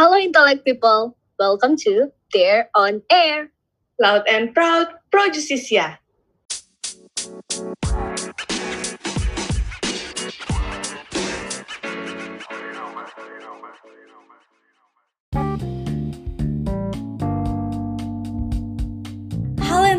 Hello, intellect people. Welcome to Dare on Air. Loud and proud, pro justisia.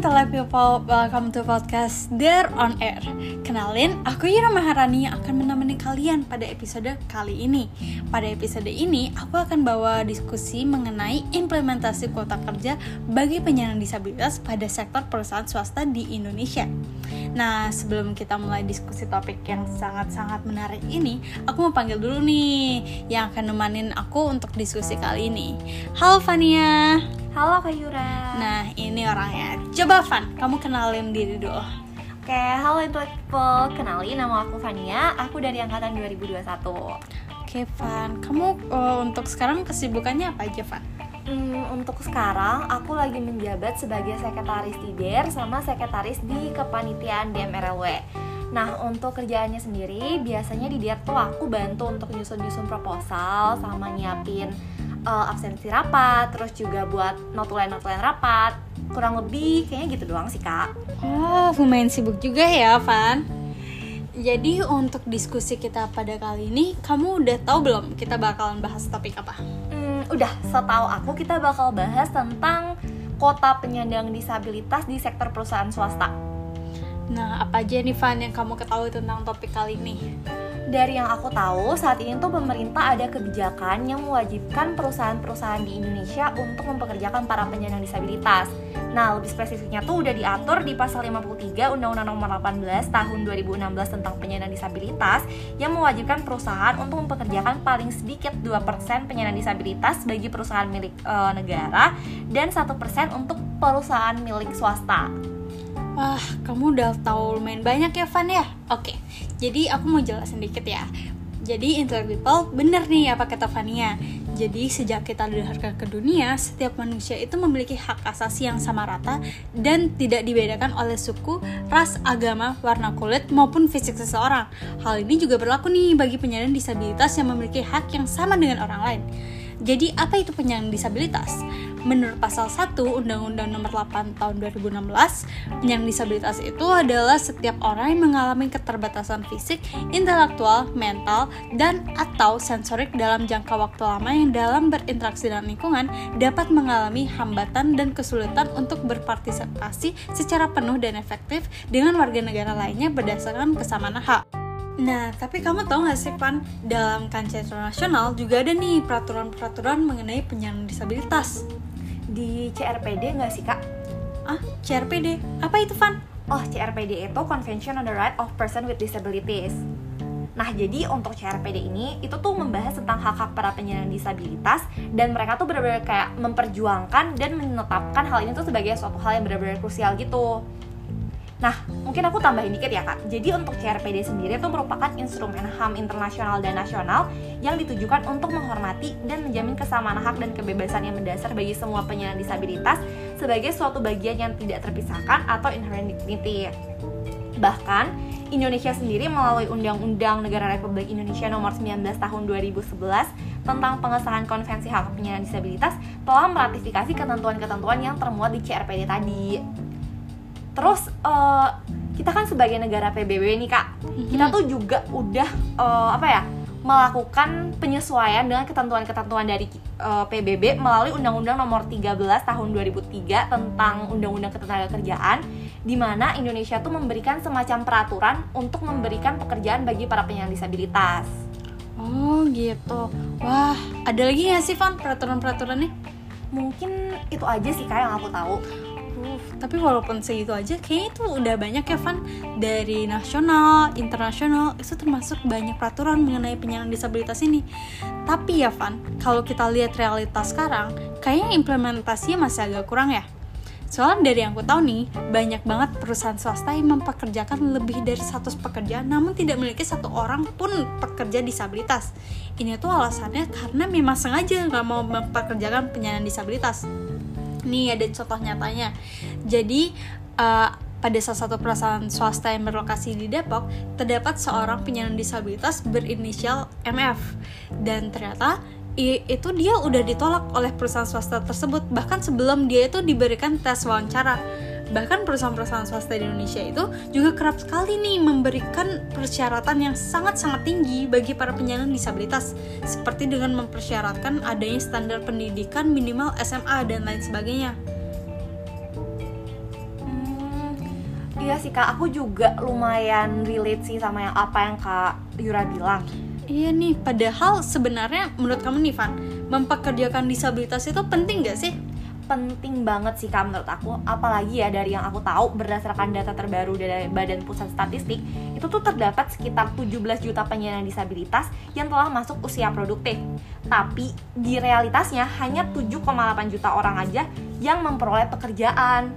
Intellect People, welcome to podcast Dare on Air. Kenalin, aku Yura Maharani yang akan menemani kalian pada episode kali ini. Pada episode ini, aku akan bawa diskusi mengenai implementasi kuota kerja bagi penyandang disabilitas pada sektor perusahaan swasta di Indonesia. Nah, sebelum kita mulai diskusi topik yang sangat-sangat menarik ini Aku mau panggil dulu nih yang akan nemanin aku untuk diskusi kali ini. Halo Fania Halo Kak Yura. Nah, ini orangnya. Coba Van, kamu kenalin diri dulu. Oke, halo Intellect People. Kenalin nama aku Fania. Aku dari angkatan 2021. Oke, Van. Kamu uh, untuk sekarang kesibukannya apa aja, Van? Hmm, untuk sekarang aku lagi menjabat sebagai sekretaris di DER sama sekretaris di kepanitiaan DMRLW. Nah, untuk kerjaannya sendiri, biasanya di DER tuh aku bantu untuk nyusun-nyusun proposal sama nyiapin uh, absensi rapat, terus juga buat notulen-notulen rapat. Kurang lebih kayaknya gitu doang sih, Kak. Oh, lumayan sibuk juga ya, Van. Jadi untuk diskusi kita pada kali ini, kamu udah tahu belum kita bakalan bahas topik apa? Hmm, udah, setahu aku kita bakal bahas tentang kota penyandang disabilitas di sektor perusahaan swasta. Nah, apa aja nih Van yang kamu ketahui tentang topik kali ini? Dari yang aku tahu, saat ini tuh pemerintah ada kebijakan yang mewajibkan perusahaan-perusahaan di Indonesia untuk mempekerjakan para penyandang disabilitas. Nah, lebih spesifiknya tuh udah diatur di pasal 53 Undang-Undang Nomor 18 Tahun 2016 tentang penyandang disabilitas yang mewajibkan perusahaan untuk mempekerjakan paling sedikit 2% penyandang disabilitas bagi perusahaan milik e, negara dan 1% untuk perusahaan milik swasta. Wah, kamu udah tahu lumayan banyak ya, Van ya? Oke, jadi aku mau jelasin dikit ya. Jadi intellect people bener nih apa kata Vania. Jadi sejak kita dihadirkan ke dunia, setiap manusia itu memiliki hak asasi yang sama rata dan tidak dibedakan oleh suku, ras, agama, warna kulit maupun fisik seseorang. Hal ini juga berlaku nih bagi penyandang disabilitas yang memiliki hak yang sama dengan orang lain. Jadi apa itu penyandang disabilitas? Menurut pasal 1 Undang-Undang Nomor 8 Tahun 2016, penyandang disabilitas itu adalah setiap orang yang mengalami keterbatasan fisik, intelektual, mental, dan atau sensorik dalam jangka waktu lama yang dalam berinteraksi dengan lingkungan dapat mengalami hambatan dan kesulitan untuk berpartisipasi secara penuh dan efektif dengan warga negara lainnya berdasarkan kesamaan hak. Nah, tapi kamu tahu gak sih, Pan, dalam kancah internasional juga ada nih peraturan-peraturan mengenai penyandang disabilitas. Di CRPD nggak sih, Kak? Ah, CRPD? Apa itu, Van? Oh, CRPD itu Convention on the Right of Person with Disabilities. Nah, jadi untuk CRPD ini itu tuh membahas tentang hak-hak para penyandang disabilitas dan mereka tuh benar-benar kayak memperjuangkan dan menetapkan hal ini tuh sebagai suatu hal yang benar-benar krusial gitu. Nah, mungkin aku tambahin dikit ya kak. Jadi untuk CRPD sendiri itu merupakan instrumen HAM internasional dan nasional yang ditujukan untuk menghormati dan menjamin kesamaan hak dan kebebasan yang mendasar bagi semua penyandang disabilitas sebagai suatu bagian yang tidak terpisahkan atau inherent dignity. Bahkan, Indonesia sendiri melalui Undang-Undang Negara Republik Indonesia Nomor 19 Tahun 2011 tentang pengesahan Konvensi Hak Penyandang Disabilitas telah meratifikasi ketentuan-ketentuan yang termuat di CRPD tadi. Terus uh, kita kan sebagai negara PBB nih kak, kita tuh juga udah uh, apa ya melakukan penyesuaian dengan ketentuan-ketentuan dari uh, PBB melalui Undang-Undang Nomor 13 Tahun 2003 tentang Undang-Undang Ketenagakerjaan di mana Indonesia tuh memberikan semacam peraturan untuk memberikan pekerjaan bagi para penyandang disabilitas. Oh gitu. Wah, ada lagi nggak sih Van peraturan-peraturannya? Mungkin itu aja sih kak yang aku tahu. Tapi walaupun segitu aja, kayaknya itu udah banyak ya Van dari nasional, internasional itu termasuk banyak peraturan mengenai penyandang disabilitas ini. Tapi ya Van, kalau kita lihat realitas sekarang, kayaknya implementasinya masih agak kurang ya. Soalnya dari yang aku tahu nih, banyak banget perusahaan swasta yang mempekerjakan lebih dari 100 pekerja namun tidak memiliki satu orang pun pekerja disabilitas. Ini tuh alasannya karena memang sengaja nggak mau mempekerjakan penyandang disabilitas. Nih ada contoh nyatanya. Jadi uh, pada salah satu perusahaan swasta yang berlokasi di Depok, terdapat seorang penyandang disabilitas berinisial MF. Dan ternyata itu dia udah ditolak oleh perusahaan swasta tersebut. Bahkan sebelum dia itu diberikan tes wawancara. Bahkan perusahaan-perusahaan swasta di Indonesia itu juga kerap sekali nih memberikan persyaratan yang sangat-sangat tinggi bagi para penyandang disabilitas. Seperti dengan mempersyaratkan adanya standar pendidikan minimal SMA dan lain sebagainya iya sih kak, aku juga lumayan relate sih sama yang apa yang kak Yura bilang. Iya nih, padahal sebenarnya menurut kamu nih Van, mempekerjakan disabilitas itu penting gak sih? penting banget sih kak menurut aku apalagi ya dari yang aku tahu berdasarkan data terbaru dari Badan Pusat Statistik itu tuh terdapat sekitar 17 juta penyandang disabilitas yang telah masuk usia produktif tapi di realitasnya hanya 7,8 juta orang aja yang memperoleh pekerjaan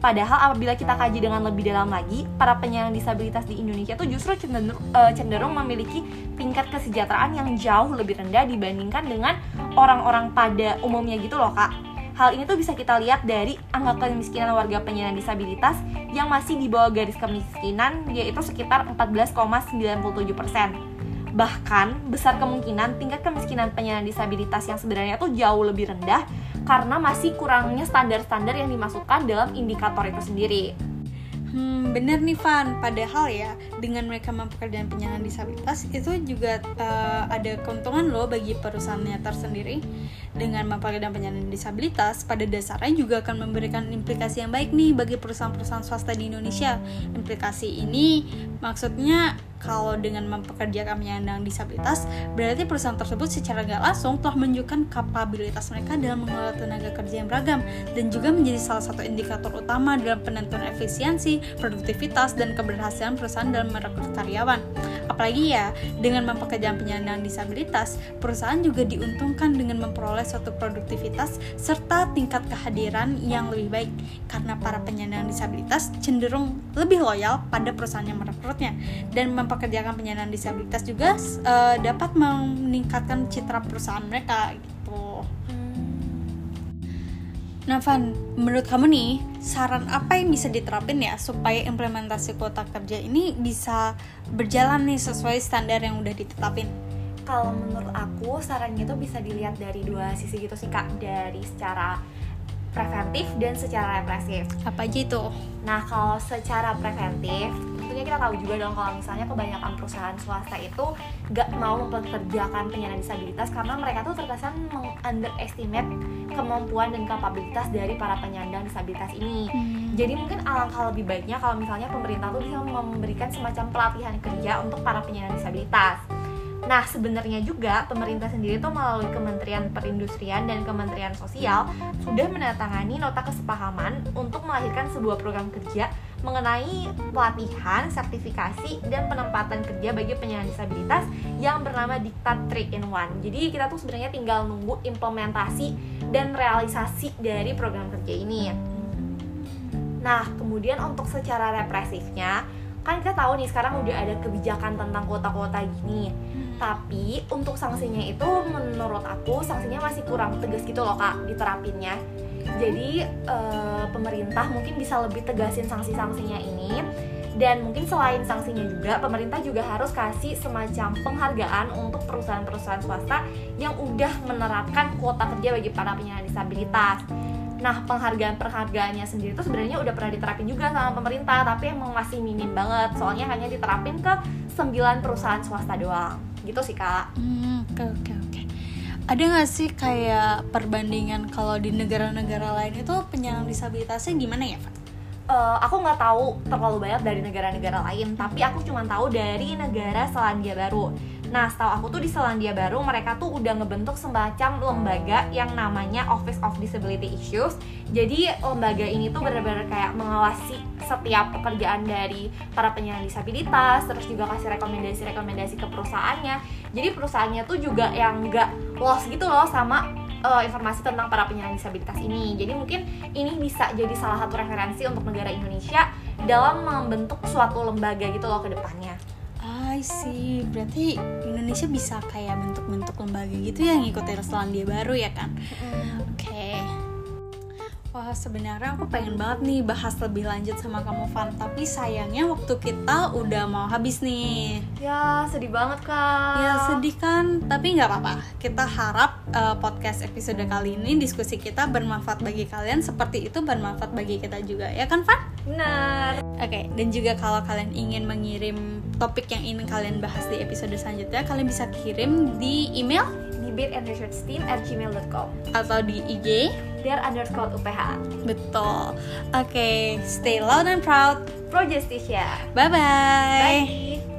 Padahal apabila kita kaji dengan lebih dalam lagi, para penyandang disabilitas di Indonesia tuh justru cenderung, eh, cenderung memiliki tingkat kesejahteraan yang jauh lebih rendah dibandingkan dengan orang-orang pada umumnya gitu loh kak. Hal ini tuh bisa kita lihat dari angka kemiskinan warga penyandang disabilitas yang masih di bawah garis kemiskinan yaitu sekitar 14,97 persen. Bahkan besar kemungkinan tingkat kemiskinan penyandang disabilitas yang sebenarnya tuh jauh lebih rendah karena masih kurangnya standar-standar yang dimasukkan dalam indikator itu sendiri. Hmm, bener nih Van, padahal ya dengan mereka mempekerjakan penyandang disabilitas itu juga eh, ada keuntungan loh bagi perusahaannya tersendiri dengan mempekerjakan penyandang disabilitas pada dasarnya juga akan memberikan implikasi yang baik nih bagi perusahaan-perusahaan swasta di Indonesia implikasi ini maksudnya kalau dengan mempekerjakan penyandang disabilitas berarti perusahaan tersebut secara nggak langsung telah menunjukkan kapabilitas mereka dalam mengelola tenaga kerja yang beragam dan juga menjadi salah satu indikator utama dalam penentuan efisiensi, produktivitas, dan keberhasilan perusahaan dalam merekrut karyawan. Apalagi ya, dengan mempekerjakan penyandang disabilitas, perusahaan juga diuntungkan dengan memperoleh suatu produktivitas serta tingkat kehadiran yang lebih baik karena para penyandang disabilitas cenderung lebih loyal pada perusahaan yang merekrutnya dan mempekerjakan penyandang disabilitas juga eh, dapat meningkatkan citra perusahaan mereka. Nah, Van, menurut kamu nih, saran apa yang bisa diterapin ya supaya implementasi kuota kerja ini bisa berjalan nih sesuai standar yang udah ditetapin? Kalau menurut aku sarannya itu bisa dilihat dari dua sisi gitu sih kak, dari secara preventif dan secara represif. Apa aja itu? Nah, kalau secara preventif, kita tahu juga dong kalau misalnya kebanyakan perusahaan swasta itu gak mau mempekerjakan penyandang disabilitas karena mereka tuh terkesan meng-underestimate kemampuan dan kapabilitas dari para penyandang disabilitas ini. Jadi mungkin alangkah lebih baiknya kalau misalnya pemerintah tuh bisa memberikan semacam pelatihan kerja untuk para penyandang disabilitas. Nah, sebenarnya juga pemerintah sendiri tuh melalui Kementerian Perindustrian dan Kementerian Sosial sudah menandatangani nota kesepahaman untuk melahirkan sebuah program kerja mengenai pelatihan, sertifikasi, dan penempatan kerja bagi penyandang disabilitas yang bernama Diktat 3 in 1. Jadi kita tuh sebenarnya tinggal nunggu implementasi dan realisasi dari program kerja ini. Nah, kemudian untuk secara represifnya, kan kita tahu nih sekarang udah ada kebijakan tentang kuota-kuota gini. Tapi untuk sanksinya itu menurut aku sanksinya masih kurang tegas gitu loh kak diterapinnya. Jadi eh, pemerintah mungkin bisa lebih tegasin sanksi-sanksinya ini dan mungkin selain sanksinya juga pemerintah juga harus kasih semacam penghargaan untuk perusahaan-perusahaan swasta yang udah menerapkan kuota kerja bagi para penyandang disabilitas. Nah, penghargaan-penghargaannya sendiri itu sebenarnya udah pernah diterapin juga sama pemerintah, tapi emang masih minim banget. Soalnya hanya diterapin ke 9 perusahaan swasta doang. Gitu sih, Kak. Hmm, oke oke oke. Ada nggak sih kayak perbandingan kalau di negara-negara lain itu penyandang disabilitasnya gimana ya, Pak? Eh, aku nggak tahu terlalu banyak dari negara-negara lain, tapi aku cuma tahu dari negara Selandia Baru. Nah, setahu aku tuh di Selandia Baru mereka tuh udah ngebentuk semacam lembaga yang namanya Office of Disability Issues. Jadi lembaga ini tuh benar-benar kayak mengawasi setiap pekerjaan dari para penyandang disabilitas, terus juga kasih rekomendasi-rekomendasi ke perusahaannya. Jadi perusahaannya tuh juga yang nggak lost gitu loh sama uh, informasi tentang para penyandang disabilitas ini. Jadi mungkin ini bisa jadi salah satu referensi untuk negara Indonesia dalam membentuk suatu lembaga gitu loh ke depannya. I see. Berarti Indonesia bisa kayak bentuk-bentuk lembaga gitu yang ngikutin Selandia Baru ya kan? Oke. Wah sebenarnya aku pengen banget nih bahas lebih lanjut sama kamu Van. Tapi sayangnya waktu kita udah mau habis nih. Ya, sedih banget kak. Ya sedih kan, tapi nggak apa-apa. Kita harap uh, podcast episode kali ini diskusi kita bermanfaat bagi kalian Seperti itu bermanfaat bagi kita juga. Ya kan Van? Benar. Oke, dan juga kalau kalian ingin mengirim topik yang ingin kalian bahas di episode selanjutnya Kalian bisa kirim di email Di bit and research team at gmail.com atau di IG There underscore UPH Betul. Oke, stay loud and proud. Pro Justicia Bye-bye. Bye